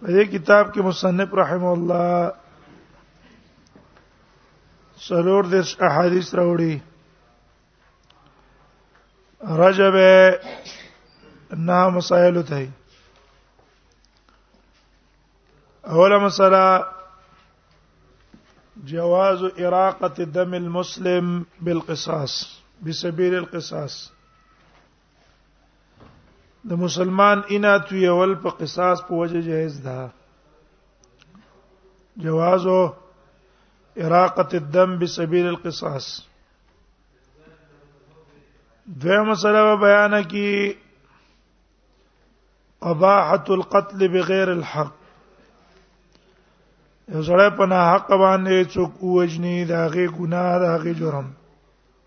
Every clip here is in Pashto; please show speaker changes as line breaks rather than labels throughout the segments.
په دې کتاب کې مصنف رحم الله سلور د احادیث راوړي رجب نه مسائل ته اوله مسله جواز اراقه دم المسلم بالقصاص بسبيل القصاص د مسلمان انا تویول په قصاص په وجه جائز ده جواز اراقه الدم بسبيل القصاص دوه مسله بیان کی قباحه القتل بغیر الحق یو سره په نه حق باندې څوک وجنی دا غي ګناه دا غي جرم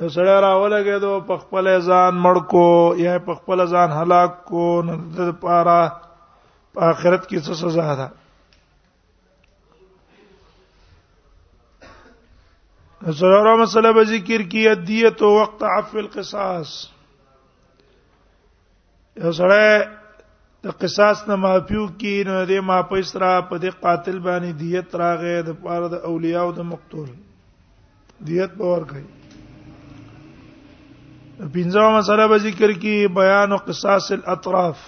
یو سړی راولګې دو په خپل ځان مړ کو یا په خپل ځان هلاک کو نو د پاره په آخرت کې څه سزا ده سره مسله به ذکر کی ادیت وقت عفو القصاص یو سره د قصاص نه معافیو کې نو د معافی سره په دې قاتل باندې دیت راغې د پاره د اولیاء او د مقتول دیت باور کوي پنځه مسله به ذکر کې بیان او قصاص الاطراف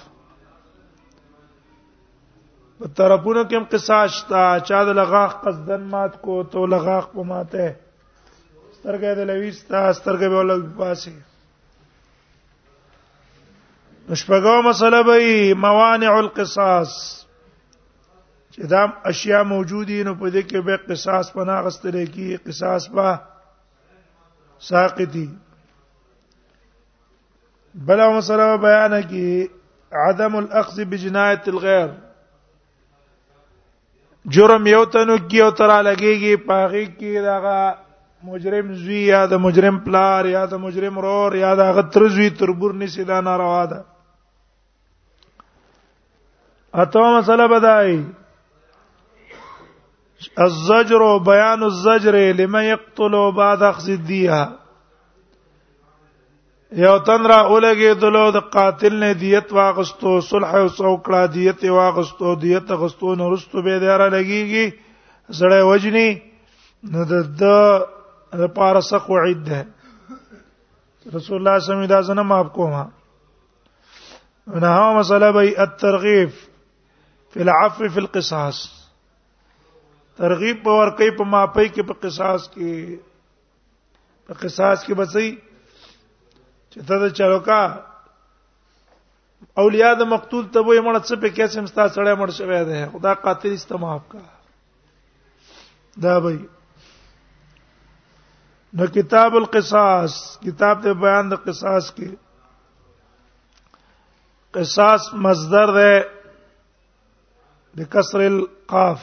په طرفونو کې هم قصاص تا چا د لغاخ قصدن مات کو تو لغاخ په ماته سترګې د لويستا سترګې به لګ پاسي شپږو مسله به موانع القصاص چې دا اشیاء موجودی نو په دې کې به قصاص پنا غستل کی قصاص با ساقتی بلا مسله بیان کی عدم الاخذ بجنایت الغیر جرم یو تنو کیو ترا لګیږي پاغي کې دغه مجرم زوی یا د مجرم پلار یا د مجرم رور یا د غتر زوی تربور نسی دا ناروا ده اته مسله بدای الزجر بیان الزجر لمن يقتل بعد اخذ الديه یو تن را اولګي دلو د قاتل نه دیت واغستو صلح او څوکړه دیت واغستو دیت غستو نو رستو به دره لګيږي زړه وجني نو د د لپاره سخ وعید ده رسول الله صلی الله علیه وسلم دا زنه معاف کوما نه هغه مسله به الترغیب فی العفو فی القصاص ترغیب په ور کوي په معافی کې په قصاص کې په قصاص کې بچي چې ته د چروکا اولیاء د مقتول ته وې مړ څه په کیسه مستا سره مړ شوی دی خدا قاتل استماف کا دا به نو کتاب القصاص کتاب ته بیان د قصاص کې قصاص مصدر ده بكسر القاف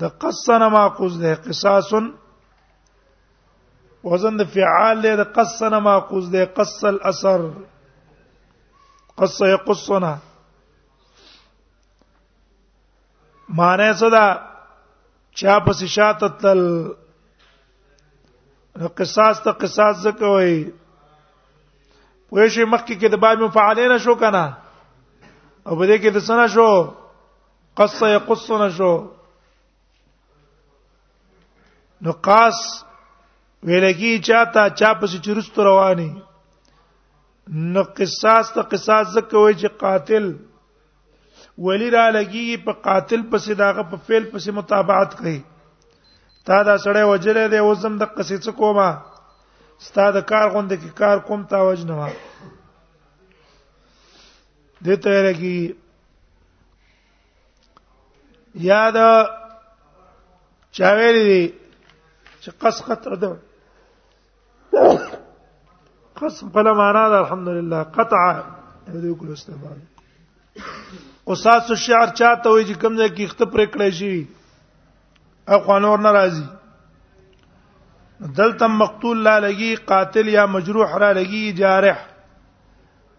د قصن ماخوذ ده قصاص وزن د فعال له قصن ماخوذ ده قص الاثر قص يقصنا معنی څه ده چا پس شاته تل قصاص ته قصاص زکه وای پوه شي مخکې کې د باب مفعلین شو کنه او بده کې د سنا شو قصه یقصنا شو نو قاس ویلګي چاته چا پس چرست رواني نو قصاص ته قصاص زکه وای چې قاتل ولی را لګي په قاتل پسې داغه په فعل پسې متابعت کوي تا دا سړی وجره دی وزم د قصې څه کومه ستاد کار غوند کې کار کوم تا وجنه د تیر کی یاد چاویل دي چې قص قطع ده قص په معنا ده الحمدلله قطع دې کول استعمال قصاص الشعر چاته وي چې کوم ځای کې خط پر کړی شي او قانون ناراضي دلته مقتول لا لګي قاتل یا مجروح را لګي جارح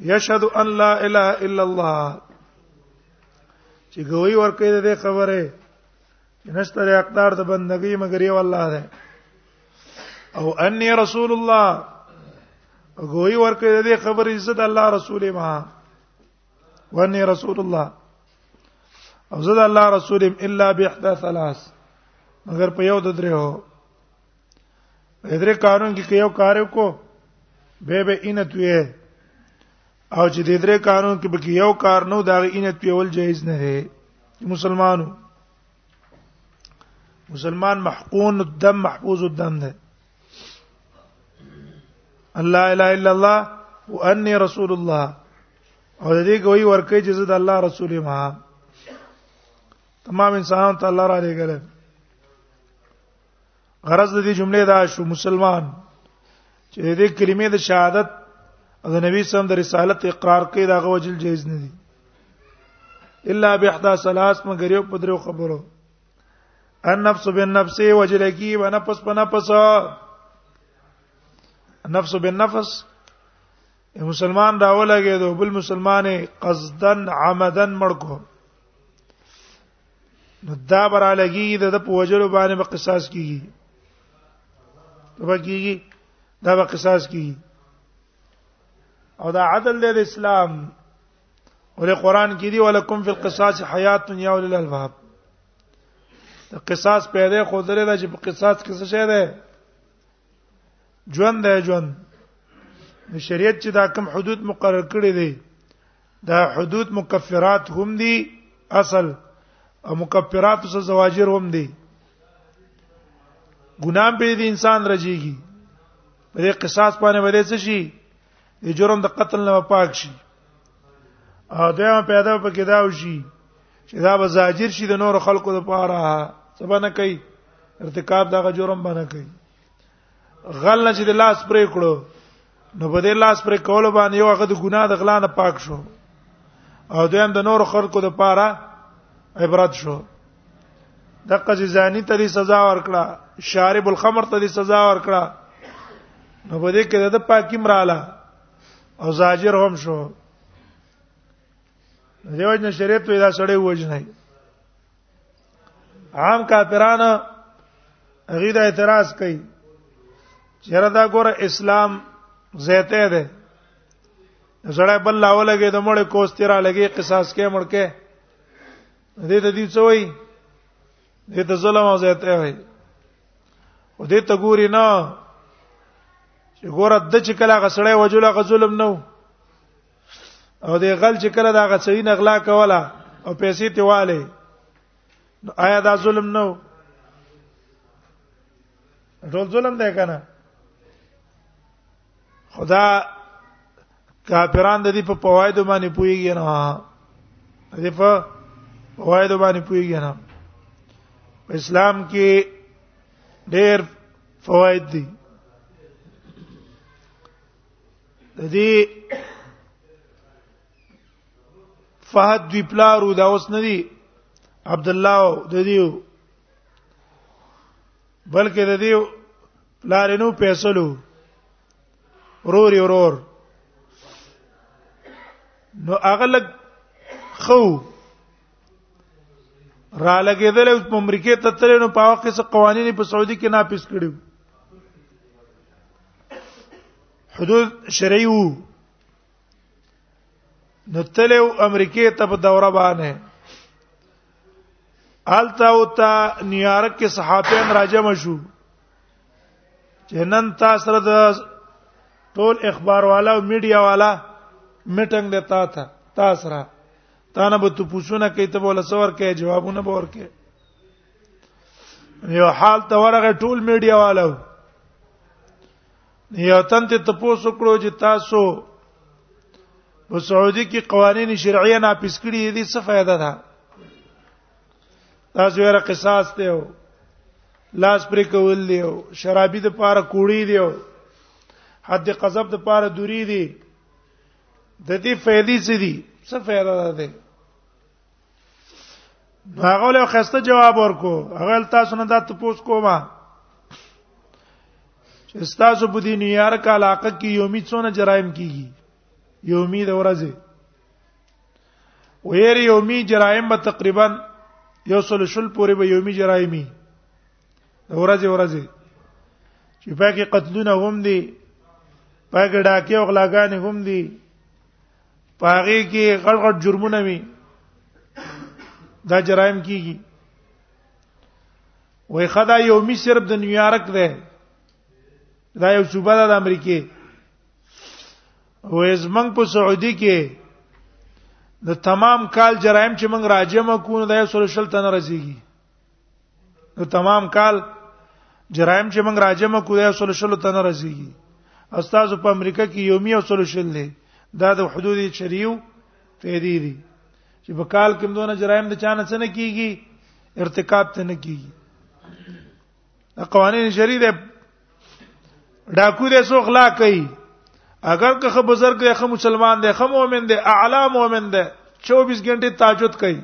یشهد ان لا اله الا الله چې ګوي ورکې دې خبره چې نشته اقدار د بندګۍ مگر یو الله دی او انی رسول الله ګوي ورکې دې خبره عزت الله رسول ما وانی رسول الله او زه د الله رسول الا باحدى ثلاث مگر په یو د درې هو درې کارون کې یو کار وکړو به به اینت وی او چې د درې کارون کې به یو کار نو دا اینت وی ول جایز نه دی مسلمانو مسلمان محقون الدم محفوظ الدم ده الله الا الا الله واني رسول الله او دې کوي ورکه چې زه د الله رسول ما تمام انسانان ته الله را لګل غرض د دې جملې دا شو مسلمان چې دې کلمې د شهادت د نبی سم د رسالت اقرار کوي دا غوجل جایز نه دي الا باحدى ثلاث مگر یو پدرو خبرو النفس بالنفس وجل کی ونفس بنفس نفس بالنفس مسلمان دا ولګي دو بل مسلمانې قصدن عمدن مړ کو نو دا برا لګي د پوجلو باندې په قصاص کیږي په کیږي دا په قصاص کیږي او دا عدل د اسلام ولې قران کې دی ولکم فی القصاص حیات یا اولل الباب قصاص پیدا خو درې دا چې په قصاص کې څه شه ده ژوند دی ژوند د شریعت چې دا کم حدود مقرر کړی دی دا حدود مکفرات هم دي اصل او مکفرات سره زواجر هم دي ګناه به دي انسان رجیږي په دې قصاص باندې باندې څه شي د جرم د قتل نه پاک شي او دا پیدا پکې دا وشي چې دا به زاجر شي د نور خلکو لپاره سبا نه کوي ارتکاب دغه جرم باندې کوي غل نه چې د لاس پرې کړو نو په دې لاس پرې کول باندې یو هغه د ګناه د غلا نه پاک شو او دویم د نور خلکو لپاره عبرت شو د قضې زانی ته سزا ورکړه شارب الخمر ته سزا ورکړه نو په دې کې د پاکي مراله او زاجر هم شو دیو جن شریعت ته دا سړی وجنه عام کافرانو هغه دا اعتراض کوي چیرې دا ګوره اسلام زیته ده زړه بل لاولګي د مړ کوستیرا لګي قصاص کې مړ کې دې ته دې څوي دې ته ظلم او زیاته وي او دې ته ګوري نه چې ګوره د چې کله غسړې وجوله غظلم نو او دې غل چې کله دا غسړې نغلا کوله او پیسې ته والے نو آیا دا ظلم نو ټول ظلم دی کنه خدا کافران د دې په فواید باندې پويږي نه د دې په فواید باندې پويږي نه اسلام کې ډېر فواید دي د دې فهد وی پلارو دا اوس نه دي عبد الله د دې بلکې د دې لارینو پیسلو روري ورور نو اغلق خو را لګیدل او په امریکا ته تللی نو په وخت کې قوانين په سعودي کې ناپیس کړي حدود شرعي وو نو تلو امریکای ته په دوره باندې آلتا او تا نیویارک کې صحافیان راجم شو چې نن تاسو سره د ټول اخبار والا او میډیا والا میټنګ د تا ته تاسو را تا نه به تو پوښونه کوي ته بوله سور کې جوابونه به ورکې یو حال ته ورغه ټول میډیا والا یو تن ته تاسو کړو چې تاسو په سعودي کې قوانين شرعي نه پیس کړی دي څه فائدہ ده تاسو یې را قصاص ته او لاس پرې کول دی او شرابي د پاره کوړی دی او حد قذف د پاره دوری دی د دې فائدې څه دي څه فائدہ ده هغه له خسته جواب ورکو هغه تاسو نه دا تاسو کوما چې تاسو په دې نیویارک علاقه کې یومي څونه جرایم کیږي یومي د ورځې ویر یومي جرایم به تقریبا یو سل شل پورې به یومي جرایمي د ورځې ورځې چې پکې قتلونه هم دي پکې ډاکې او غلاګانې هم دي پاغي کې غړ غړ جرمونه وي دا جرایم کیږي وای خدای یو می صرف د نیویارک ده دا یو صوبه ده د امریکې وې زمنګ په سعودي کې د تمام کال جرایم چې موږ راجمه کوو دا یو سره شل تنه رسیږي نو تمام کال جرایم چې موږ راجمه کوی اصل شلو تنه رسیږي استاد په امریکا کې یومي اصل شل دی دا د حدود شریو پیری دي چې په کال کې دوه جرایم د چانه څنګه کیږي ارتکاب ته نه کیږي قوانین شری ده ډاکو دې سو اخلاق کوي اگر که خو بزرګ دی خو مسلمان دی خو مؤمن دی اعلی مؤمن دی 24 غنټه تهجد کوي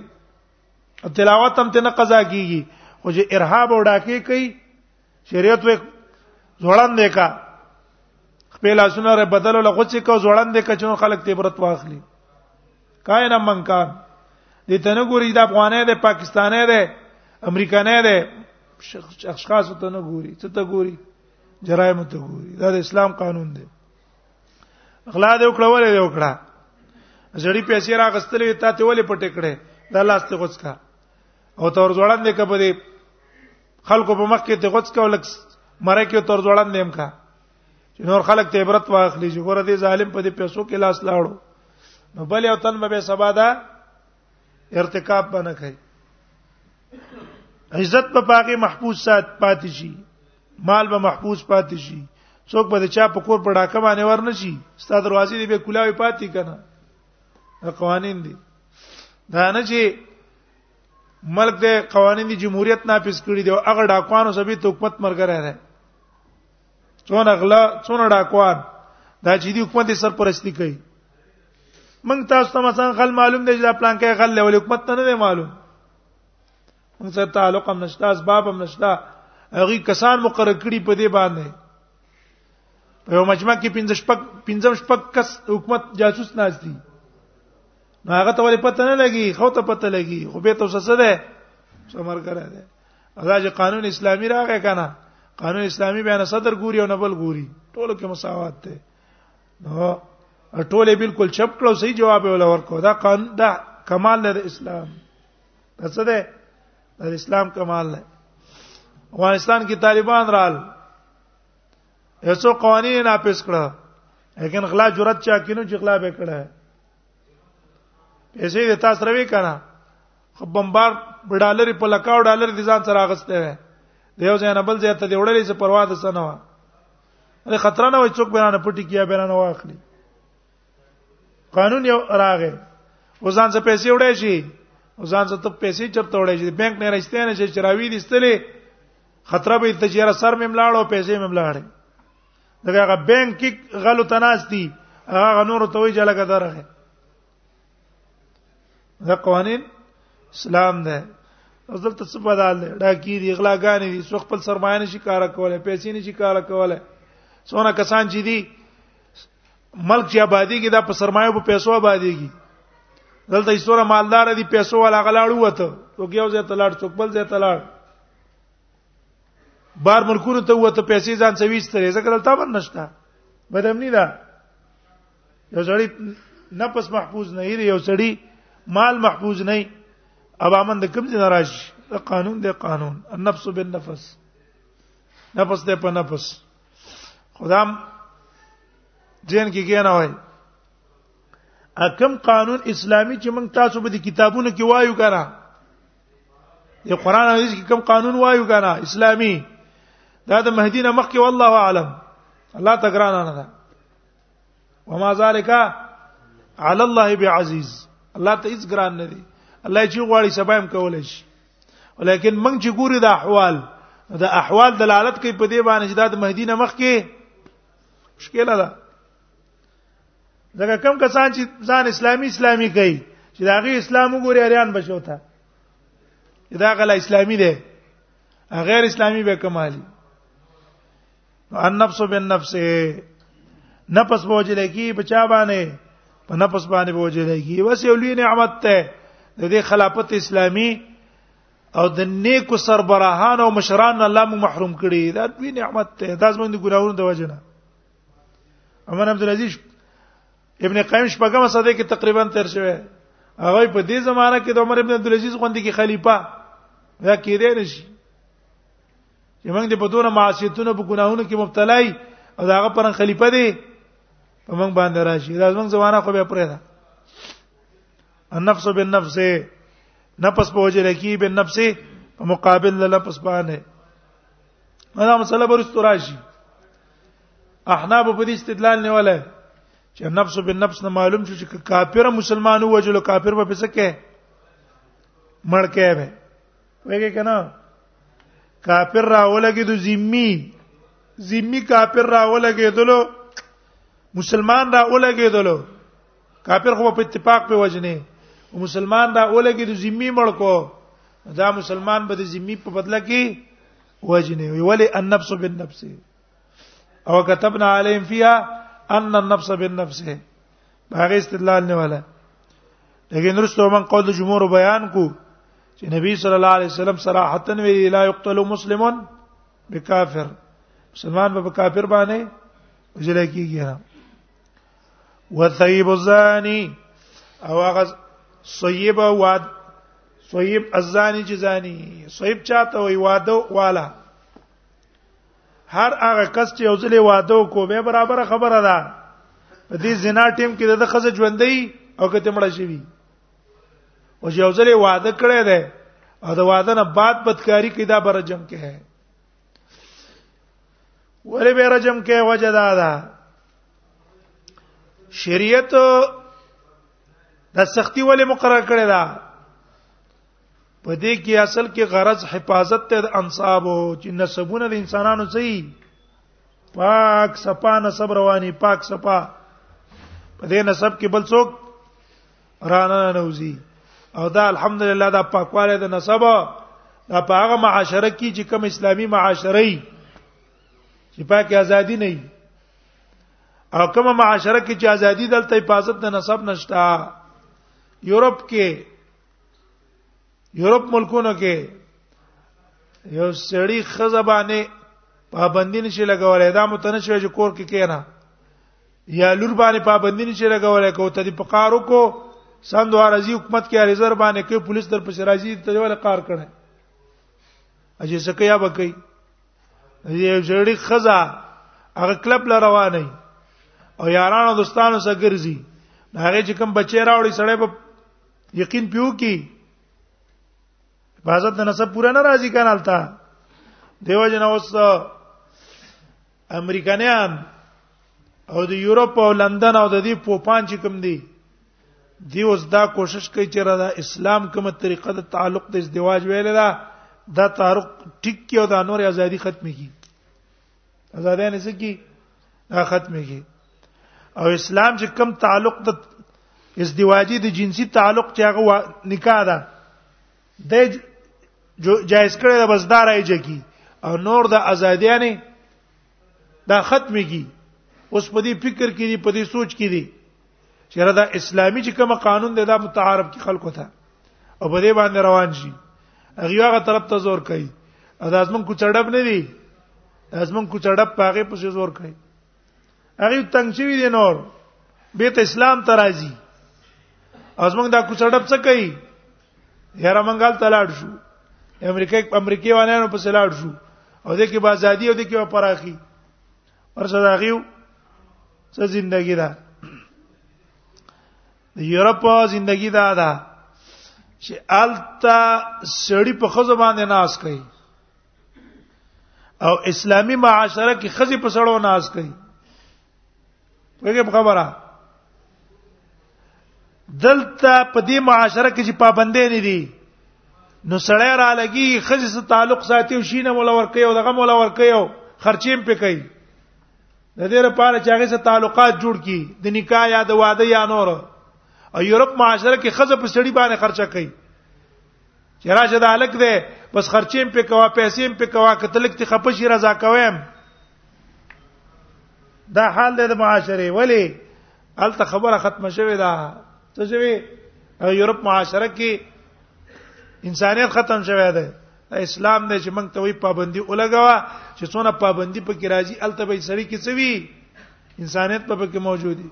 تلاوت هم ته نه قضا کیږي خو چې ارهاب او ډاکې کوي شریعت وې ځوړان دی کا خپل اسونه ر بدل له غوڅ کو ځوړان دی کا چې خلک ته عبرت واخلي کاین من کان دې ته نه ګوري د افغانې د پاکستانې د امریکانې د اشخاص ته نه ګوري څه ته ګوري جرایم ته ګوري دا د اسلام قانون دی غلا دې وکړه ولې دې وکړه زړی پیسې راغستلې تا ته ولې پټې کړې دا لاس ته غوڅ کا او تور ځوړان دې کبه دې خلکو په مخ کې ته غوڅ کا ولک مره کې تور ځوړان دې امکا چې نور خلک ته عبرت واخلي چې ګوره دې ظالم په دې پیسو کې لاس لاړو نو بل یو تن به سبا دا ارتکاب باندې کوي عزت په پاګه محفوظ سات پاتې شي مال به محفوظ پاتې شي څوک به چا په کور په ډاکه باندې ورنه شي ستا دروازې دې به کولاوي پاتې کنه دا قوانين دي دا نه چې ملک د قوانين دي جمهوریت نافذ کړی دی او هغه ډاکوانو سبي حکومت مرګره ده څونه غلا څونه ډاکوان دا چې دی حکومت سرپرستی کوي موږ تاسو ته مثلا غل معلوم دی چې دا پلان کې غل ولې حکومت ته نه دی معلوم موږ سره تعلق هم نشته اسباب هم نشته هغه کسان مقرر کړي په دې باندې په یو مجمع کې 15 شپک 15 شپک کس حکومت جاسوس ناز دي هغه ته ولې پته نه لګي خو ته پته لګي خو به تاسو څه ده څو مرګره ده دا چې قانون اسلامي راغی کنه قانون اسلامي بیا نه صدر ګوري او نه بل ګوري ټولو کې مساوات ده نو ټولې بالکل چپ کړو صحیح جواب ولا ورکو دا قانون دا کمال له اسلام دا څه ده دا اسلام کمال ده افغانستان کې طالبان رال هیڅو قوانین ناپس کړه لیکن غلا جرأت چا کینو چې غلا به کړه پیسې د تاسو روي کنه خو بمبار ډالر په لکاو ډالر د ځان سره اغسته وي د یو ځای نه بل ځای ته دی وړلې څه پروا ده سنه و له خطر نه وای څوک بیان پټی کیه بیان واخلي قانون یو راغې وزان څه پیسې وړې شي وزان څه ته پیسې چرته وړې شي بانک نه راځته نه چې چراوی دي ستلې خطر به تجاره سر مې ملاړو پیسې مې ملاړې دغه بانک کې غلو تناس دي هغه نور ته وی جلګه درغه دا قوانين اسلام ده ازل ته څه بدل ده دا کی دی غلاګانې دي څو خپل سرمایه نشي کار کوله پیسې نشي کار کوله څونه کسان چې دي ملک چې آبادی کې دا په سرمایه په پیسو آبادیږي دلته ایستوره مالدار دي پیسو والا غلاړو وته او یو ځای تلاړ څوک بل ځای تلاړ بار ملکونو ته وته پیسې ځان سويستره ځکه دلته باندې نشته بدمنی ده یو سړی نفس محفوظ نه دی یو سړی مال محفوظ نه دی ابا من د کوم ځای ناراض د قانون د قانون النفس بالنفس نفس ته په نفس خدام جن کې کې نه وای اکم قانون اسلامی چې موږ تاسو به د کتابونو کې وایو کنه د قران حدیث کې کوم قانون وایو کنه اسلامی دا د مهدی نه مخکې والله اعلم الله تګران نه ده وما ذالک علی الله بعزیز الله ته هیڅ ګران نه دی الله چې غواړي سبا هم کولای شي ولیکن موږ چې ګوري د احوال د احوال دلالت کوي په دې باندې چې د مهدی نه مخ کې مشکل ده ځکه کم کسان چې ځان اسلامي اسلامي کوي چې دا غي اسلام وګوري اریان بشو ته دا غلا اسلامي دی غیر اسلامي به کمالي ان نفس بالنفس نفس بوجل کی بچا باندې په نفس باندې بوجل کی وس یو لوی نعمت ته د دې خلافت اسلامی او د نیکو سربراهان او مشران الله موږ محروم کړي دا دوی نعمت ته دا زموږ د ګناونو د وجه نه عمر عبد العزيز ابن قیم شپږم صدې کې تقریبا تیر شوی هغه په دې زمانہ کې د عمر ابن عبد العزيز غوندې کې خلیفہ دا کېدای نشي چې موږ دې په دونه معصیتونو په ګناهونو کې مبتلا یو او داغه پر خلیفہ دی په موږ باندې راشي دا زموږ زمانہ خو به پرې ده النفس بالنفس نفس په وجه لکی بالنفس په مقابل له نفس باندې دا مسله برست راشي احناب په دې استدلال نه ولا چې نفس بالنفس نه معلوم شو چې کافر مسلمانو وجلو کافر په پسکه مړ کې به وګه کنا کافر را ولګي د ذمي ذمي کافر را ولګي دلو مسلمان را ولګي دلو کافر خو په اتفاق په وجنه مسلمان را ولګي د ذمي مړ کو دا مسلمان به د ذمي په بدله کې وجنه وی ولی النفس بالنفس او كتبنا عليهم فيها ان النفس بالنفس هغه استدلال نه ولا لیکن رسو من قول جمهور بیان کو چې نبی صلی الله علیه وسلم صراحتا وی لا یقتل مسلم بکافر مسلمان به کافر باندې وجل کیږي نه وثیب الزانی او هغه صیب واد صیب الزانی چې زانی صیب چاته وی واده والا هر هغه کس چې یو ځل واده کو به برابر خبره ده په دې زنا ټیم کې د خزه ژوندۍ او کته مړه شي او یو ځل واده کړی دی او د واده نه بعد بدکاری کې دا برجم کې ہے ولې به رجم کې وجه دا ده شریعت د سختی ولې مقرر کړی دا په دې کې اصل کې غرض حفاظت ته انصاب چې نسبونه د انسانانو صحیح پاک صفا نسب رواني پاک صفا په دې نسب کې بل څوک رانه نوځي او دا الحمدلله دا پاکواله د نسب دا په هغه معاشره کې چې کوم اسلامي معاشره ای چې پاکه ازادي نه ای او کوم معاشره کې چې ازادي دلته حفاظت د نسب نشتا یورپ کې یورپ ملکونو کې یو سړی خزه باندې پابندی نشي لګولای دا متنشي چې کور کې کینا یا لور باندې پابندی نشي لګولای کو ته دې په کارو کو سند ورزي حکومت کې ریزر باندې کې پولیس در پسې راځي ته ول کار کړي اجي سکه یا بکې یو جوړی خزا هغه کلب ل روانه او یارانو دوستانو سره ګرځي هغه چې کوم بچی راوړي سړی په یقین پیو کی حفاظت د نسب پورا نه راضی کان التا دیو جن اوس امریکایان او د یورپ او لندن او د دې پوپان چې کوم دي دی اوس دا کوشش کوي چې را دا اسلام کومه طریقه د تعلق د ازدواج ویل دا دا تعارق ټیک کې او د انور ازادي ختمي کی آزادۍ نه سکی دا ختميږي او اسلام چې کم تعلق د ازدواجی د جنسي تعلق چې هغه نکاح ده د جایز کړی د بسدار ایږي کی او نور د ازادۍ نه دا ختميږي اوس په دې فکر کې دي په دې سوچ کې دي چیرې دا اسلامي چې کوم قانون دی دا په تعارف کې خلکو ته او په دې باندې روان شي هغه هغه طرف ته زور کوي دا ازمن کو چړډب نه دی ازمن کو چړډب پاغه په زور کوي هغه تنگ شوی دی نور به ته اسلام ته راځي ازمن دا کو چړډب څه کوي یاره منګال تلاړ شو امریکای امریکای وانانو په سلاړ شو او دې کې با ازادي او دې کې پراخي ورسره دا غيو څه زندگی ده د یورپ زندگی دا ده چې التا سړی په خزه باندې ناس کوي او اسلامی معاشره کې خزه په سړو ناس کوي وګورئ خبره دلته په دې معاشره کې چې پابندې نه دي نو سړی را لګي خځه سره تعلق ساتي او شینه مولا ور کوي او دغه مولا ور کوي او خرچیم په کوي د دې لپاره چې هغه سره تعلقات جوړ کی د نکاح یا د واده یا نور او یورپ معاشره کې خځه په سړی باندې خرچه کوي چې راشه د الک ده بس خرچیم په کوا پیسې په کوا کتلک ته خپشي رضا کوم دا حال د معاشره ولی الته خبره ختمه شوه دا څه شوی یورپ معاشره کې انسانیت ختم شوه دی اسلام نه چې موږ ته وی پابندي ولګوا چې څونه پابندي پکې راځي الته به سړی کې څه وی انسانیت په پکې موجود دی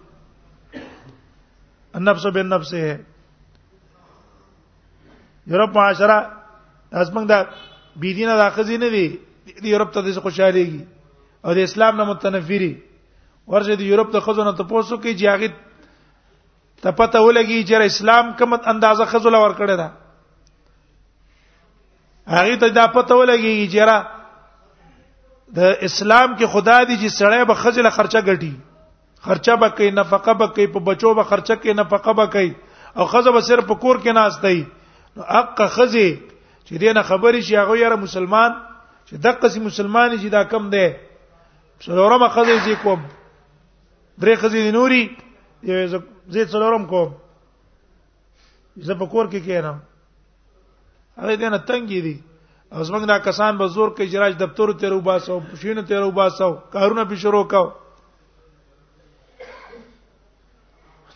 النفس بالنفس ہے یورپ معاشره از موږ دا بی دینه دا خزي نه دي د یورپ ته د خوشاليږي او د اسلام نه متنفري ورشه د یورپ ته خزونه ته پوسو کې چې هغه ته پته ولګي چې اسلام کوم اندازه خزله ور کړی دا هغه ته دا پته ولګي چې را د اسلام کې خدا دی چې سړی به خزله خرچه ګټي خرچه بکې نفقه بکې په بچو به خرچه کې نفقه بکې او خزه به صرف په کور کې ناشته وي نو حق خزه چې دینه خبرې شي هغه یاره مسلمان چې دغه سي مسلمان چې دا کم دی څلورم خزه یې کوم درې خزه یې نوري یو زه څلورم کوم زه په کور کې کېنم هغه دنه تنګي دي او زمنګ دا کسان به زور کوي چې راج دفتر ته رو باسو پښینه ته رو باسو کارونه به شروع کاو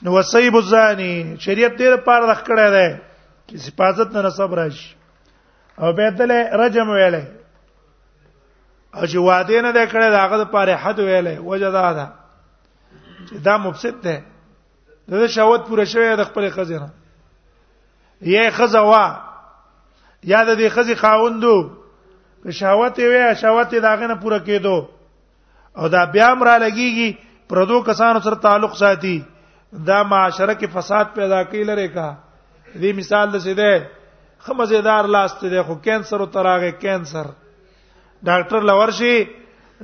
نو وسیب الزانی شریعت دې لپاره رخ کړی دی چې حفاظت نه نسب راشي او به دل رجم ویلې او چې واده نه کړی داغه لپاره حد ویلې وجدا ده چې دا مفسد ده د شهوت پوره شوی د خپل خزینه یې خزه وا یا د دې خزي خاوندو که شهوت وي شهوت دا غنه پوره کېدو او دا بیا مر لګيږي پردو کسانو سره تعلق ساتي دا معاشره کې فساد پیدا کوي لره کا دې مثال د څه ده خمزیدار لاس ته ده خو کینسر او تراغه کینسر ډاکټر لورشي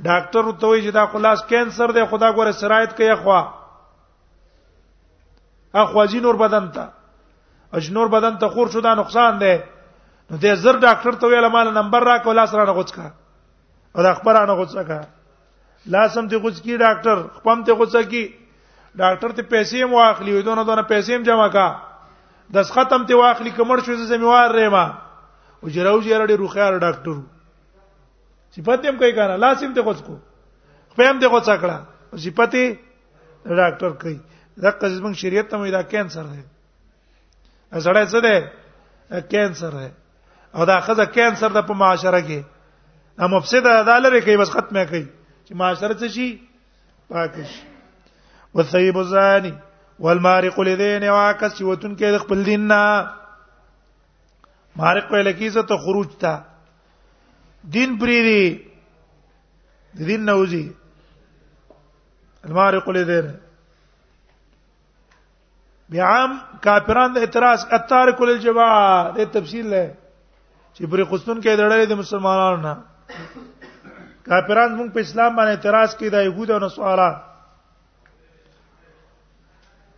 ډاکټر ته وایي چې دا خلاص کینسر ده خدا ګوره شرایط کوي خو اخوازی نور بدن ته اج نور بدن ته خور شو دا نقصان دی نو د زر ډاکټر ته ویل مال نمبر را کو لاس را نه غوڅ کا او د خبره نه غوڅ کا لاسم ته غوڅ کی ډاکټر خپم ته غوڅ کی ډاکټر ته پیسې مو اخلي وي دونه دونه پیسې هم جمع کا د ختم ته واخلي کمر شو زمیوار رې ما او جراو جره ډېر روخيار ډاکټر صفات هم کوي کنه لاسم ته غوڅ کو خپم ته غوڅ کړه صفات ډاکټر کوي دا قزمن شریعت ته دا کینسر دی زړه څه دی کینسر دی او دا خزه کینسر د په معاشره کې ا مفسده دا لري کوي بس ختمه کوي چې معاشره څه شي پاکش والثيب الزاني والمارق لدين واکس وتن کې د خپل دین نه مارق په لکیزه ته خروج تا دین پری دی دین نوځي المار قلی دیر بیا عام کافران د اعتراض اتار کول جوا د تفصیل له چې پر قسطن کې دړلې د مسلمانانو نه کافران موږ په اسلام باندې اعتراض کوي د يهود او نصارا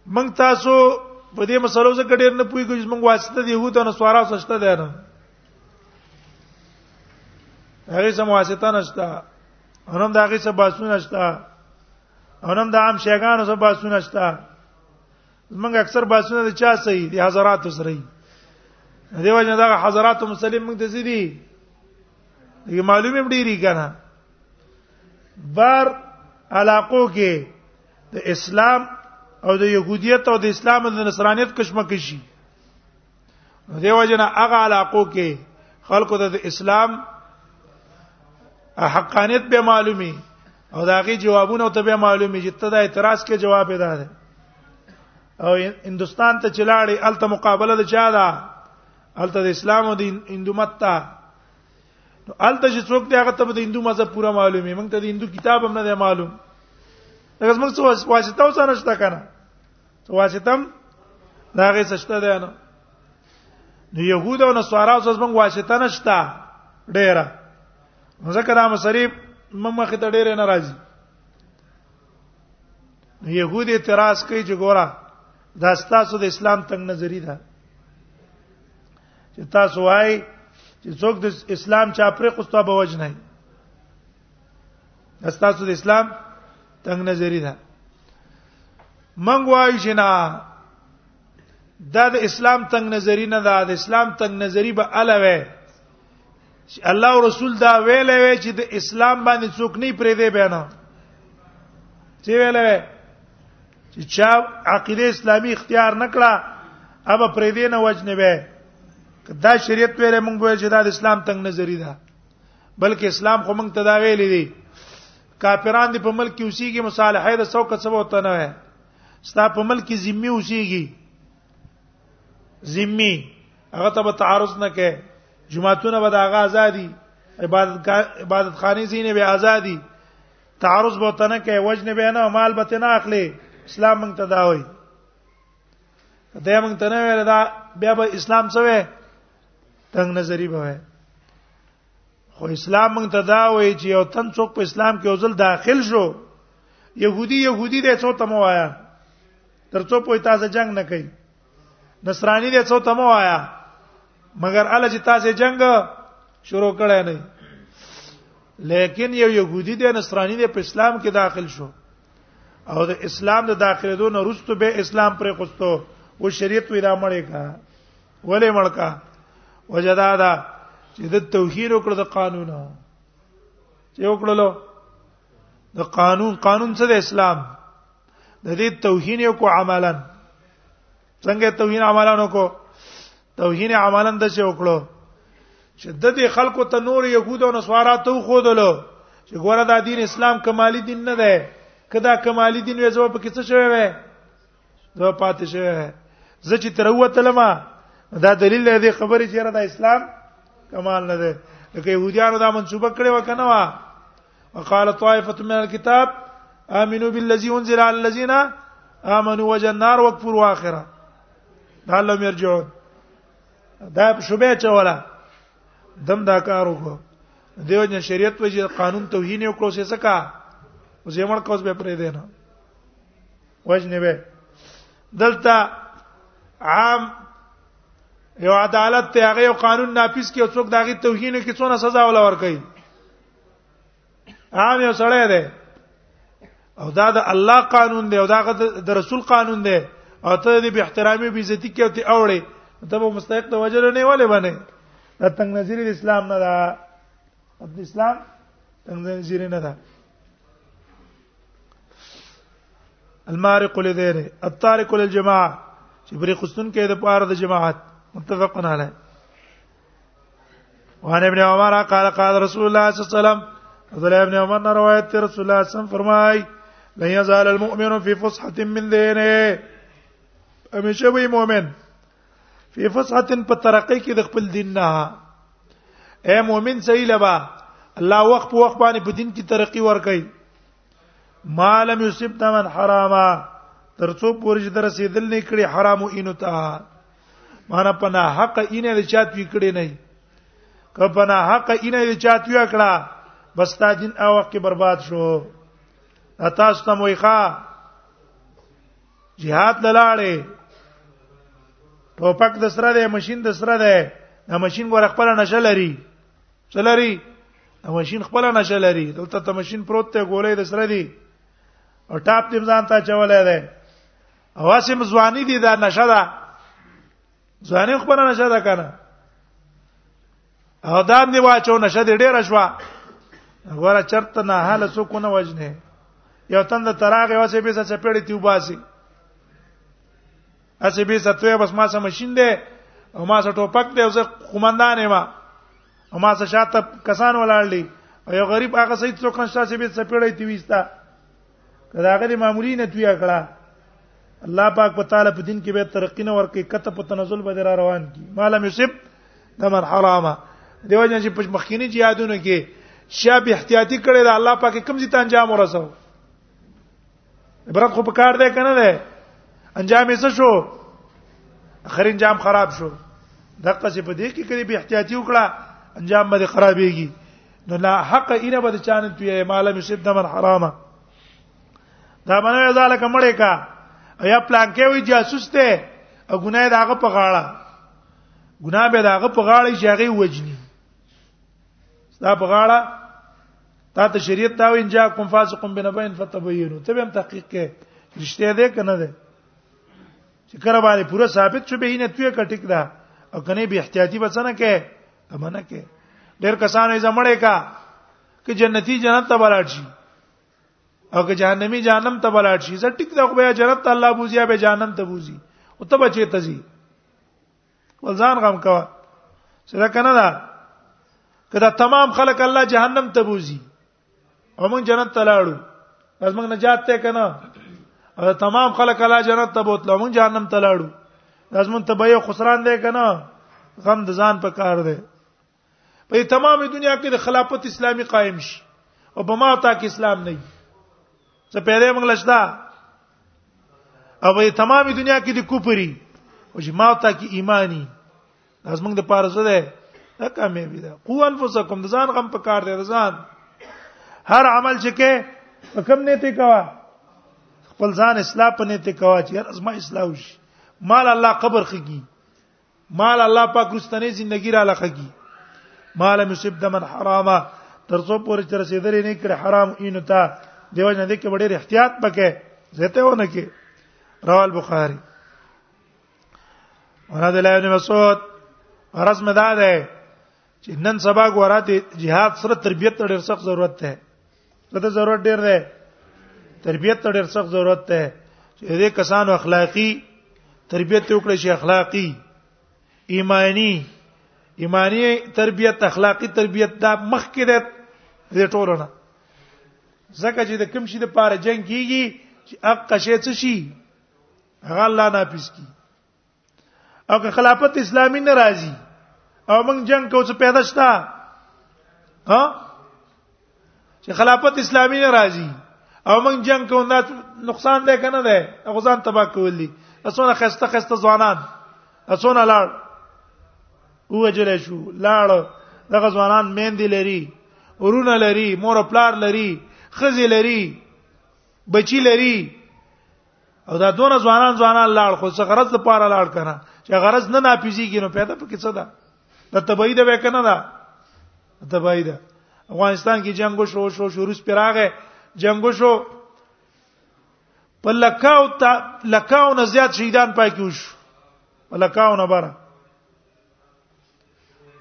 من تاسو په دې مسلو څخه ډېر نه پوي کوم موږ واسطه دی يهود نه سوارا سشته ده نه هغه سم واسطه نشته انم دا هغه سم باسون نشته انم دا عام شیګانو سم باسون نشته موږ اکثر باسونه د چا صحیح دي حضرات سره دی دیو جن دا حضرات مسلم موږ ته زیدي یې معلومه ډیری کنه بار علاقو کې د اسلام او د يهوديت او د اسلام او د نصرانيت کشمکشي دیو جن هغه علاقو کې خلکو ته د اسلام حقانيت به معلومي او دا غي جوابونه ته به معلومي چې ته دا اعتراض کې جواب ادا ده او هندستان ته چلاړي الته مقابله ده چا ده الته د اسلام او د هندو مت ته نو الته چې څوک دی هغه ته د هندو مذهب پورا معلومي موږ ته د هندو کتاب هم نه دی معلوم هغه موږ څه واسطه اوس نه شته کنه څه واسطه هم دا هغه څه شته دی نه نو يهود او نصارا اوس موږ واسطه نه شته ډیره ځکه دا مصریب موږ مخ ته ډیره ناراضي يهود اعتراض کوي چې ګوره دا ستاسو د اسلام تنگ نظری ده چې تاسو وای چې څوک د اسلام چا پرې قصته به وجه نه تاسو د اسلام تنگ نظری ده منګ وای چې نه دا د اسلام تنگ نظری نه ده د اسلام تنگ نظری به الوه الله او رسول دا ویلې وی چې د اسلام باندې څوک نه پرې دی بیان چې ویلې وی چې چا عقیده اسلامي اختیار نکړه ابا پرې دی نه وجنه به دا شریعت ویلې مونږ وایو چې دا د اسلام تنگ نظری ده بلکې اسلام خو مونږ ته دا ویلې دي کافران دې په ملک کې اوسېږي مصالحه د څوک څه وته نه وي ستا په ملک کې ذمي اوسېږي ذمي هغه ته تعارض نه کوي جمعهتون به دا غا ازادي عبادت عبادت خاني زینې به ازادي تعارض به تنه کوي وجنه به نه مال به تنه اخلي اسلام مونږ ته دا وایي دا مونږ ته نه ویل دا بیا به اسلام څه وي تنگ نظری به وي خو اسلام مونږ ته دا وایي چې یو تن څوک په اسلام کې اوزل داخل شو يهودي يهودي دې څو تم وایا ترڅو په تاسو جنگ نه کوي نصرانی دې څو تمو آیا مګر الله چې تاسو جنگ شروع کړی نه لیکن یو يهودي د نصراني د اسلام کې داخل شو او د اسلام د داخليدو نه وروسته به اسلام پرې خوستو و شریعت وی را مړې کا ولې مړ کا وجدا دا چې د توهین وکړ د قانون چې وکړلو د قانون قانون څه د اسلام د دې توهین یو کو عملا څنګه توهین عملا نو کو توهین عملا د څه وکړو چې د دې خلکو ته نور يهودو نو سوارا تو خودلو چې ګوره دا دین اسلام کمالی دین نه ده کدا کمالی دین وې زو په کیسه شوی وې زو پاتې شوی وې زه چې تر وته لمه دا دلیل دی خبرې چې را د اسلام کمال نه ده لکه يهوديانو دا منسوبه کړې وکنه وا وقال طائفه من الكتاب امنوا بالذي انزل على الذين امنوا وجه النار واكفروا اخره لعلهم يرجعون دا شوبه چولا دم دا کار وکړو دیو جن شریعت وجه قانون توهین وکړو سې سکا زمړ کوس به پرې دینا وجنه به دلته عام یو عدالت ته هغه قانون نافذ کې څوک داغي توهین کې څونه سزا ولا ور کوي عام یو سړی دی او دا د الله قانون دی او دا د رسول قانون دی او ته دې به احترامي به عزت کې ته اوړي ته به مستحق د وجر نه ولې باندې دا تنگ نظر اسلام نه دا د اسلام تنگ نظر نه دا المارق لديره الطارق للجماعه چې بری خصن کې د پاره د جماعت متفقن علیه وان ابن عمر قال قال رسول الله صلی الله علیه وسلم عبد الله ابن عمر نے روایت تے رسول اللہ صلی اللہ علیہ وسلم فرمائے لن يزال المؤمن في فسحة من دينه همیشه وي مؤمن فی فسحتن په ترقی کې د خپل دین نه اے مؤمن صحیح لبا الله وخت په وخت باندې په دین کې ترقی ورکړي ما لم یصب دمن حراما ترڅو پورې چې در رسیدل نه کړي حرام او اینو ته معنا پنا حق اینه د چات وی کړي نه که پنا حق اینه د چات وی کړه بس تا دین او وخت برباد شو تاسو ته موخه jihad لاله ټوپک د سره ده ماشين د سره ده دا ماشين ور خپل نشه لري چلري د ماشين خپل نه چلري دلته ته ماشين پروت ته ګولې د سره دی او ټاپ دې ځان ته چولې ده او اسیم ځواني دي دا نشه ده ځواني خپل نشه ده کنه او دا دې واچو نشه دې ډېر شوا غواړه چرته نه حاله څوک نه وجنه یو تند تراغه واسه به څه پیړې تیوباسي اسی به ستوې بس ما سم ماشين دی او ما سره ټوپک دی او زه قومندان یم او ما سره شاته کسان ولاړ دي او یو غریب هغه سید څوک نشته چې به سپېړې تی وستا کدا هغه معمولی نه تویا کړه الله پاک په تعالی په دین کې به ترقی نه ورکې کته په تنزل به را روان کی مالم یسب دمر حرامه دیو جن چې په مخکینی جهادونو کې شاب احتیاطی کړي دا الله پاک کوم ځی ته انجام ورسو عبرت خو په کار دی کنه ده انجام یې څه شو اخر انجام خراب شو دغه څه په دې کې کړي به احتیاطي وکړه انجام به خرابېږي نو لا حق اینه به چانه توی مال مسب دمن حرامه دا باندې ځاله کمړې کا یا پلان کې وي جاسوس ته او ګناه داغه په غاړه ګناه به داغه په غاړه شي هغه وجني دا په غاړه تا ته شریعت دا وین جا کوم فاسق بنبین فتبینوا ته هم تحقیق کې رښتیا ده کنه ده چې کړه باندې پوره ثابت شو به نه توې کټیک ده او کنه به احتیاطي بچنه کې امنه کې ډېر کسان یې زمړې کا کې جنتی جنت ته بلاړ شي او که جهنمی جهنم ته بلاړ شي زه ټیک دا خو به جنت ته الله بوزي به جهنم ته بوزي او ته بچي تزي ولزان غم کا سره کنه دا کدا تمام خلق الله جهنم ته بوزي او موږ جنت ته لاړو از موږ نجات ته کنه او تمام خلق الله جنت ته بوتلو موږ جهنم ته لاړو از موږ ته به خسران دی کنه غم د ځان په کار دی په تمام دنیا کې د خلافت اسلامي قائم شي او په ما تا کې اسلام نه وي څه پیدا موږ لښتا او په تمام دنیا کې د کوپری او چې ما تا کې ایمانی لازم موږ د پاره څه ده دا کمې بي ده قو انفسکم د ځان غم پکار دی ځان هر عمل چې کې کم نه ته کوا خپل ځان اصلاح پنه ته کوا چې هر ازما اصلاح وشي مال الله قبر خږي مال الله پاک رستنې زندگی را لخګي مال مصیب د من حرامه تر څو پورې چې رسیدلې نه کړ حرام اینو ته دیو جن دې کې ډېر احتیاط پکې زته ونه کې رواه بخاری ورته له ابن مسعود رسم دا ده چې نن سبا غوراته jihad سره تربيت ته ډېر سخت ضرورت ده ته ضرورت ډېر ده تربيت ته ډېر سخت ضرورت ده چې دې کسانو اخلاقی تربيت ته وکړي شي اخلاقی ایمانی ایمانی تربيت اخلاقی تربيت دا مخ کې ده دې ټولونه زکه چې د کوم شي د پاره جنگ کیږي چې اق قشه څه شي هغه الله ناپیس کی او که خلافت اسلامی نه راځي او موږ جنگ کوو څه پیدا شته ها چې خلافت اسلامی نه راځي او موږ جنگ کوو دا نقصان ده کنه ده هغه ځان تباہ کول دي اسونه خسته خسته ځوانان اسونه لاړ هو جل شو لاړ دغه ځوانان مېندې لري ورونه لري مور پلار لري خزي لري بچی لري او دا دونه ځوانان ځوانان لاړ خو څه غرض لپاره لاړ کنه چې غرض نه ناپیزي کینو پیدا پکې څه ده د تبعید به کنه ده تبعید افغانستان کې جنگ شو شو شو روس پراغه جنگ شو په لکاو تا لکاو نه زیات شهیدان پاکیو شو لکاو نه بره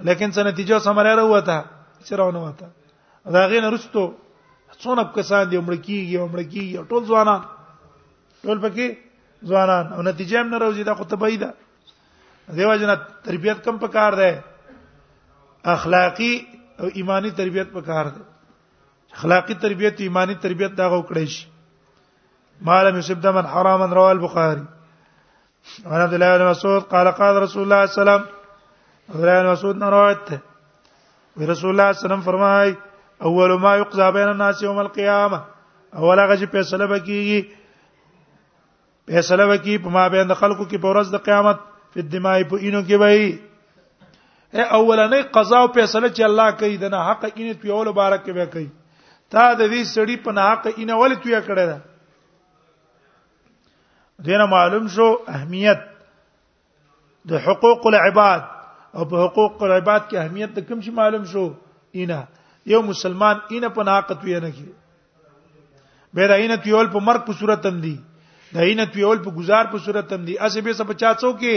لیکن څه نتیجه سمره راوته چې راونه وته دا غي نرستو څونه کسان دی عمر کیږي عمر کیږي ټول ځوانان ټول پکې ځوانان او نتیجه هم نه راوځي دا خو طبيعي ده دیو جن تربيت کم پکار ده اخلاقی او ایمانی تربيت پکار ده اخلاقی تربيت او ایمانی تربيت دا غو کړی شي مال مسبد من حراما رواه البخاري عن عبد الله بن مسعود قال قال رسول الله صلى الله عليه وسلم عبد الله بن مسعود نے روایت ہے رسول الله صلی الله علیه وسلم فرمائے اول ما يقضى بين الناس يوم القيامه اول هغه چې فیصله وکړي فیصله وکړي په ما بین خلکو کې په ورځ د قیامت په دمای په اینو کې وایي اولنې قضا او فیصله چې الله کوي د نه حق اینه تو اول مبارک به کوي تا د دې سړی په نه حق اینه ولې تو یې کړی دا دینه معلوم شو اهمیت د حقوق العباد او په حقوق العباد کې اهمیت د کوم شي معلوم شو اینا یو مسلمان اینا په ناقت وی نه کی به دا اینا تیول په مرګ په صورت هم دی دا اینا تیول په گزار په صورت هم دی اسه به سب چا څو کې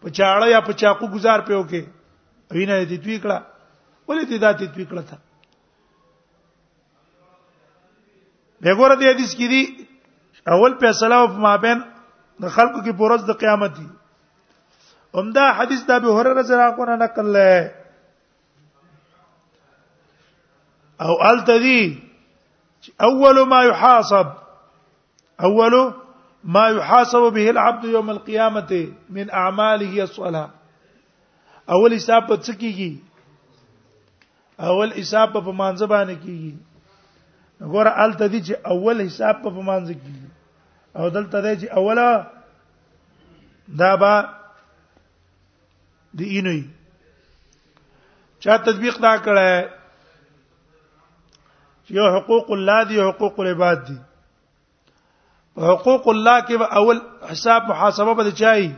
په چاړه یا په چاقو گزار پیو کې اینا دې توی کړه ولې دې دا دې توی کړه تا دغه د حدیث کې دی اول فیصله او مابین د خلکو کې پورز د قیامت دی همدا حدیث د ابي هرره رضی الله عنه نقل له او التدي اول ما يحاسب اول ما يحاسب به العبد يوم القيامه من اعماله الصلاه اول حساب څه کیږي اول حساب په مانځ باندې کیږي ګور ال تدی چې اول حساب په مانځ کیږي او دلته دی چې اوله دا با د اینوي چا تطبیق دا کړه یو حقوق الله دی حقوق العباد دی حقوق الله کې به اول حساب محاسبه به چای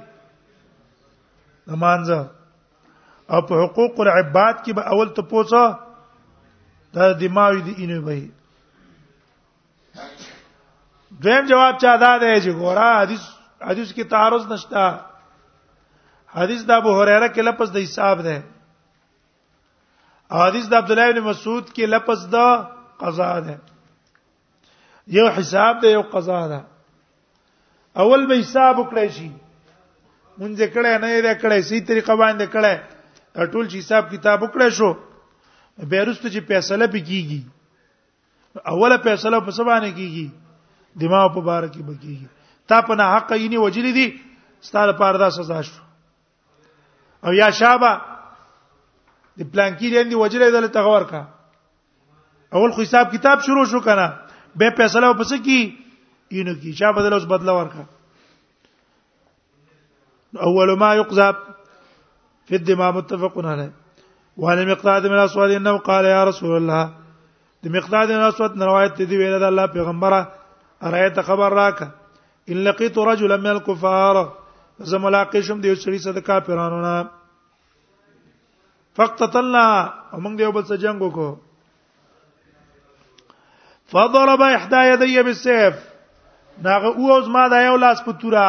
نمانځه او په حقوق العباد کې به اول ته پوڅه دا دماوی دی اینو به دویم جواب چا دا دی چې ګورا حدیث حدیث کې تعارض نشتا حدیث د ابو هريره کې لفظ د حساب ده حدیث د عبد الله بن مسعود کې لفظ د قضا ده یو حساب دی یو قضا ده اول به حساب وکړی شي مونږ کړه نه یې کړه سي طریقه باندې کړه ټول چې حساب کتاب وکړی شو به رسته چې فیصله پکېږي اوله فیصله په سبا نه کیږي دماغ په بار کې بکیږي تا په نه حق یې نه وجلې دي ستاره پاره دا سزا شو او یا شابه د پلانکی لاندې وجلې دل تغور کا اول خو حساب کتاب شروع شو کنه به فیصله پس کی اینو کی چا بدل اوس بدل ورکا اول ما يقذب في الدماء متفق عليه وعن مقداد من الاسود انه قال يا رسول الله د مقداد من الاسود روایت دی ویل د الله پیغمبره ارایت خبر راکه ان لقيت رجلا من الكفار زه ملاقات شم د یو سړي سره د کافرانو نه فقتلنا موږ د یو بل سره جنگ وکړو فضرب احدى يدي بالسيف ناغه او زما د یو لاس په تورا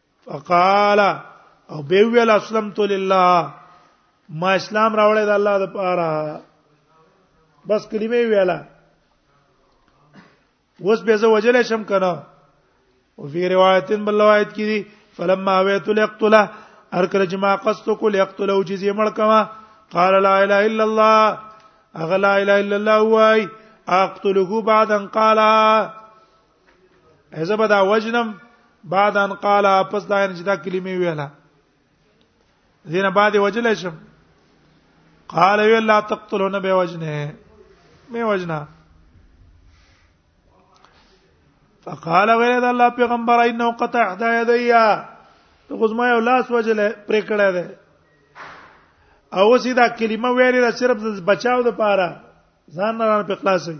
فقال او به ویل اسلمت لله ما اسلام راوړی د الله د پاره بس کلمه ویلا وس به زه وجل شم کنه او فی روایتن بل روایت کی دي فلما اویت لقتله هر کله چې ما قصد کو لقتله او جزیه مړ کما قال لا اله الا الله اغه لا اله الا الله وای اقتله بعد ان قال حزب دا وجنم بعد ان قال پس دا ان جدا کلمې ویلا دینه بعد وجل شم قال وی لا تقتلون به وجنه می وجنا فقال غیر الله پیغمبر انه قطع یدیا ته غزما یو لاس وجل پرې کړه ده او سیدا کلمه ویلې دا صرف بچاو د پاره ځان نه په خلاصي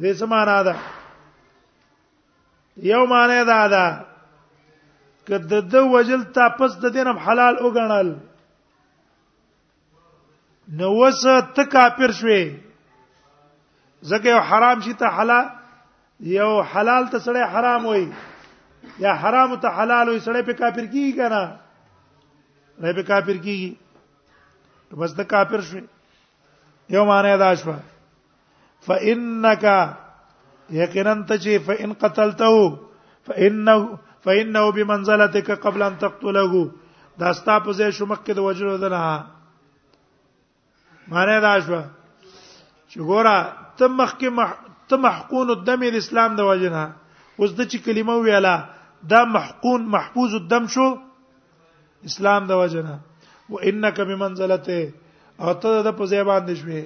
دې سمانا ده یو معنی دا ده که د د وجل تا پس د دینم حلال وګڼل نو وس ته کافر شوې زکه یو حرام شي ته حلال یو حلال ته سړی حرام وای یا حرام ته حلال وای سړی په کافر کیږي کنه نه په کافر کیږي بس ته کافر شوې یو معنی دا شو فانک یقینا ته چې فان قتلته فانه فانه بمنزلتك قبل ان تقتله دا ستا په ځای شو مخکې د وجلو ده نه معنی دا شو چې ګوره ته مخکې مح... ته محقون الدم د اسلام د وجنه اوس د چې کلمه ویاله دا محقون محفوظ الدم شو اسلام د وجنه وانك بمنزلته او ته د په ځای باندې شوې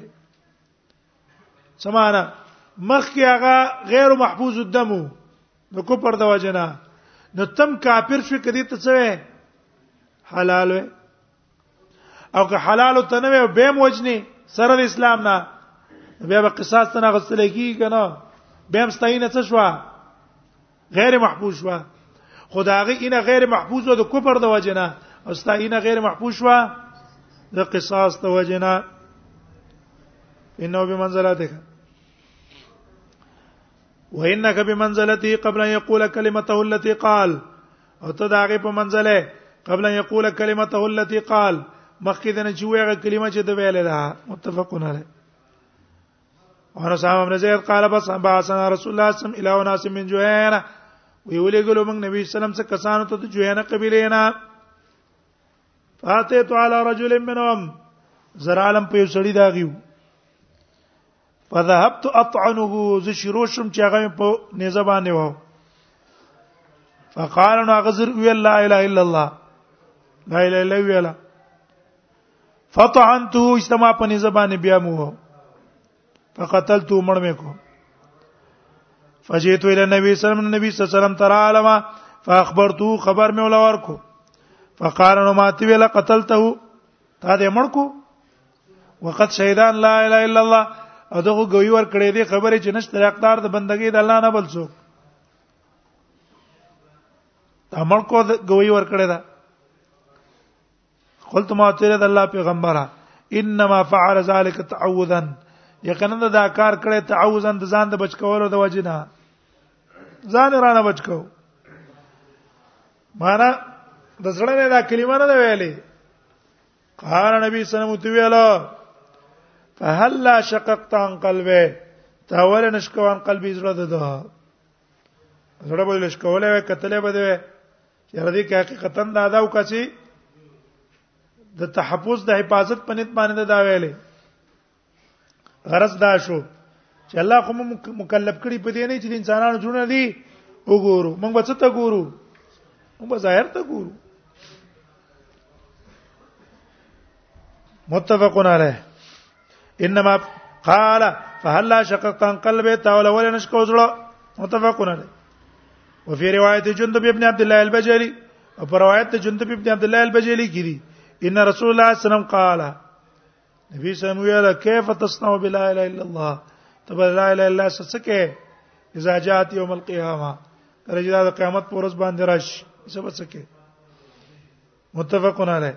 سمانه مخ کې هغه غیر محفوظ الدم نو کو پر د وجنه نو تم کافر شو کدی ته څه حلال وي او که حلال ته نه وي به موجني سره اسلام نه بیا به قصاص ته نه غسل کی کنه بیا مستعینه څه شو غیر محفوظ شو خداغه اینه غیر محفوظ و د کفر د وجنه او ستا اینه غیر محفوظ شو د قصاص د وجنه انه بمنزلتك وانك بمنزلتي قبل ان يقول كلمته التي قال او ته داغه په منزله قبل ان يقول كلمته التي قال مخکې د نه چې ویغه کلمه چې د ویلې ده متفقون علیه وانا صاحب بن زید قال بس باسنا رسول الله صلی الله علیه وسلم من جوهینا وی ولې ګلو موږ نبی سلام څخه کسانو ته جوهینا قبیله نه فاتت علی رجل منهم زرالم په سړی دا غیو فذهبت اطعنه ز شروع شم چې هغه په نيزه باندې و فقال انا غزر وی لا اله الا الله لا اله الا ویلا فطعنته اجتماع په نزبان بیا مو فقتلته مړ مې کو فجئت الى النبي صلى الله عليه وسلم النبي صلى الله عليه وسلم ترى علما فاخبرته خبر مې ولا ورکو فقال نو ماتي ولا قتلته تا دې مړ کو وقد شهدان لا اله الا الله او دغه ګوي ور کړې دي خبره چې نشته اقدار د بندګۍ د الله نه بل څوک امر کو ګوي ور کړې ده قلت ما تیرې د الله پیغمبره انما فعل ذلك تعوذا یقینا دا کار کړی تعوذا د ځان د بچ کولو د وجې نه ځان رانه بچ کو معنا د زړه نه دا کلمه نه ویلې قال نبی صلی الله علیه وسلم ویلا فهل لا شققت عن قلبه تا ول نشکوان قلبي زړه ده ده زړه به لشکولې کتلې به ده یره دې کې حقیقتا دا دا وکړي د تحفظ د حفاظت په نیت باندې دا ویلې غرض دا شو چې الله خو مکلف کړی په دې نه چې انسانانو جوړ دي وګورو موږ به څه ته ګورو موږ به ظاهر ته ګورو متفقون علیه انما قال فهلا شققت عن قلبي تاول ولا نشكو زړه متفقون عليه وفي روايه جندب ابن عبد الله البجلي او په روایت جندب ابن عبد الله البجلي کې دي ان رسول الله صلی الله علیه وسلم قال نبی صلی الله علیه وسلم کیف تصنع بلا اله الا الله تب لا اله الا الله سکه اذا جاءت يوم القيامه کله چې د قیامت پر ورځ باندې راشي سبا سکه متفقون علیه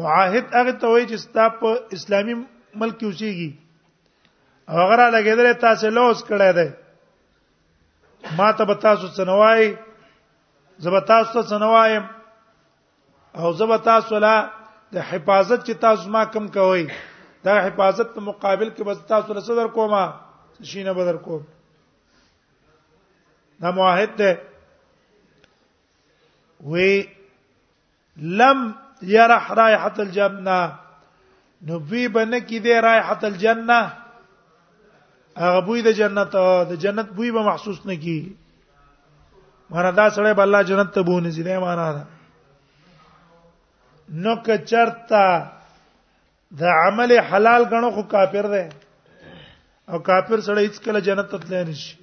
معاهد هغه ته وایي چې ستا په اسلامي ملک کې اوسېږي هغه را لګیدل تاسو لوس کړی دی ما ته به تاسو څنوای زبر تاسو ته څنوایم او زبر تاسو لا د حفاظت چې تاسو ما کم کوي دا حفاظت په مقابل کې بس تاسو له صدر کومه شینه بدر کوم دا معاهد ده وی لم يرح رائحه الجنه نو بي بنه کې دې رائحه الجنه هغه بوی د جنت د جنت بوی به محسوس نه کی مانا دا سړی بل الله جنت ته بونه زیاده معنا ده نو کچرتا دا عمل حلال غنو خو کافر دی او کافر سره هیڅ کله جنت ته تللی نشي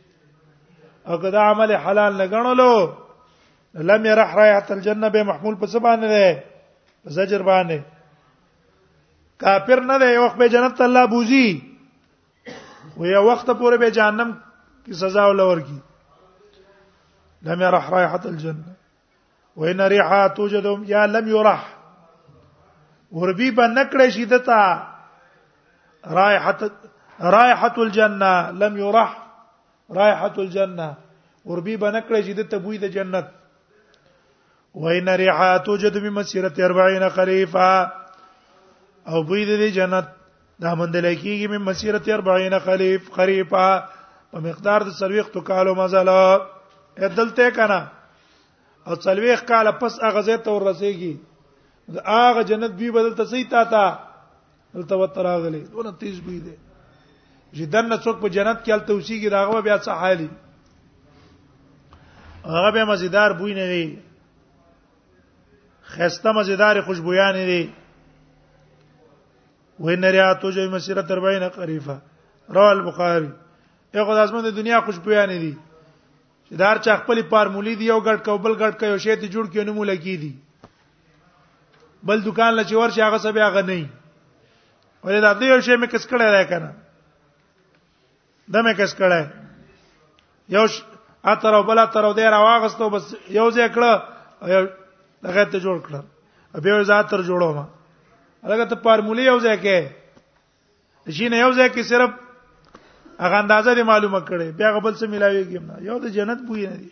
او که دا عمل حلال نه غنلو لم يرح رائحه الجنه به محمول په سبانه ده زجر باندې کافر نه دی وخت به جنت ته الله بوزي و یو وخت پورې به جهنم کی سزا ولور کی لم يرح رائحه الجنه وإن ريحها توجد يا لم يرح وربيبا نكري شدتا رائحه رائحه الجنه لم يرح رائحه الجنه وربيبا نكري شدتا بويد جنة جنت وإن ريحها توجد بمسيرة أربعين خريفا او بويد د جنت دا مندل کیږي مې مسیرت 40 خلیف قریبا په مقدار د سلويخت کالو مزل ادلته کنا او سلويخ کال پس هغه زه تور رسیږي دا هغه جنت به بدل تسې تا تا دلته وتراغلي دونه تیز بوی دی چې دنه څوک په جنت کې الته وسیږي راغو بیا څه حالي هغه به مزیدار بوی نه وي خسته مزیدار خوشبويان دي وین ریاتو جو مسیره تر بین قریفه رواه البخاری یو د ازمن د دنیا خوشبویان دي چې دار چا خپل فارمولې دی یو ګډ کو بل ګډ کو یو شی ته جوړ کینو مولا کی دي بل دکان لچ ورشي هغه سبه هغه نه ولې دا دې یو شی مې کس کړه راکنه دمه کس کړه یو اتر او بل اتر او دې راواغستو بس یو ځای کړه دغه ته جوړ کړه به یو ځای تر جوړو ما هغه ته فارمولې یو ځای کې شي نه یو ځای کې صرف هغه اندازه دې معلومه کړي بیا غبل څه ملاويږي نه یو د جنت بوی نه دی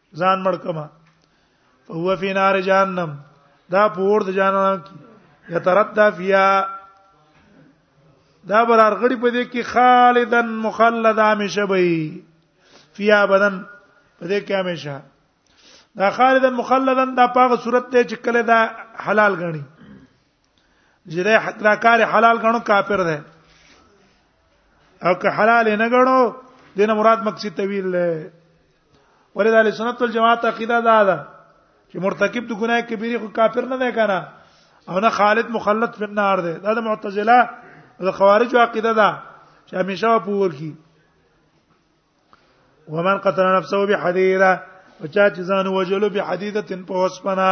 ځان مړ کما فهو فی نار جهنم دا پور د جهنم کی یتردا فیا دا برار غړي په دې کې خالدن مخلد همیشه وي فیا بدن په دې کې همیشه دا خالدن مخلدن دا پاغه صورت ته چې کله دا حلال غني چې دا کار حلال غنو کافر دی او که حلال نه غنو دینه مراد مقصد طویل دی ولدا له سنت والجماعت عقیده دا ده چې مرتکب د ګناه کبیره خو کافر نه دی کنه او نه خالد مخلد په نار دی دا د معتزله د خوارج عقیده ده چې همیشه په ور کې ومن قتل نفسه بحديده وچا چې ځان وجلو بحديده په وسپنا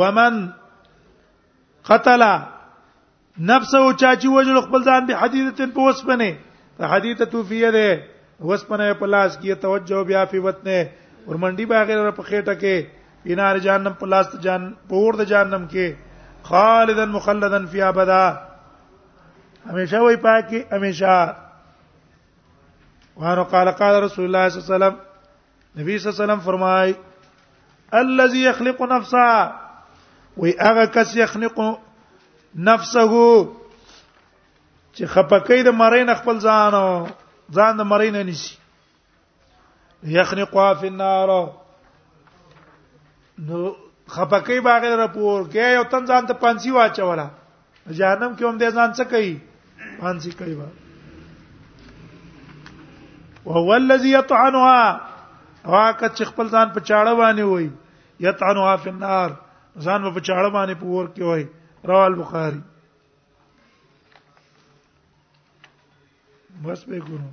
ومن قتل نفسه چا چې وجل خپل ځان به حدیثه په وسپنه په حدیثه توفیه ده وسپنه په لاس کې توجه بیا په وتنه ورمنډي باغیر په خېټه کې بنار جهنم په لاس ته جان پور د جهنم کې خالدا مخلدا فی ابدا همیشه وای پاکي همیشه وانه قال قال رسول الله صلی الله علیه وسلم نبی صلی الله علیه وسلم فرمای الذي يخلق نفسه وی هغه کس يخلق نفسه چې خپکې د مرین خپل ځان ځان د مرین نسی يخنقها في النار نو خپکې باغ را پور کې یو تن ځان ته پانسی واچولا جهنم کې هم د ځان څه کوي پانسي کوي وا وهو الذي يطعنها واکه چې خپل ځان په چاړه باندې وای يطعنها في النار ځان په چاړه باندې په ور کې وای رواه البخاري بس به ګورم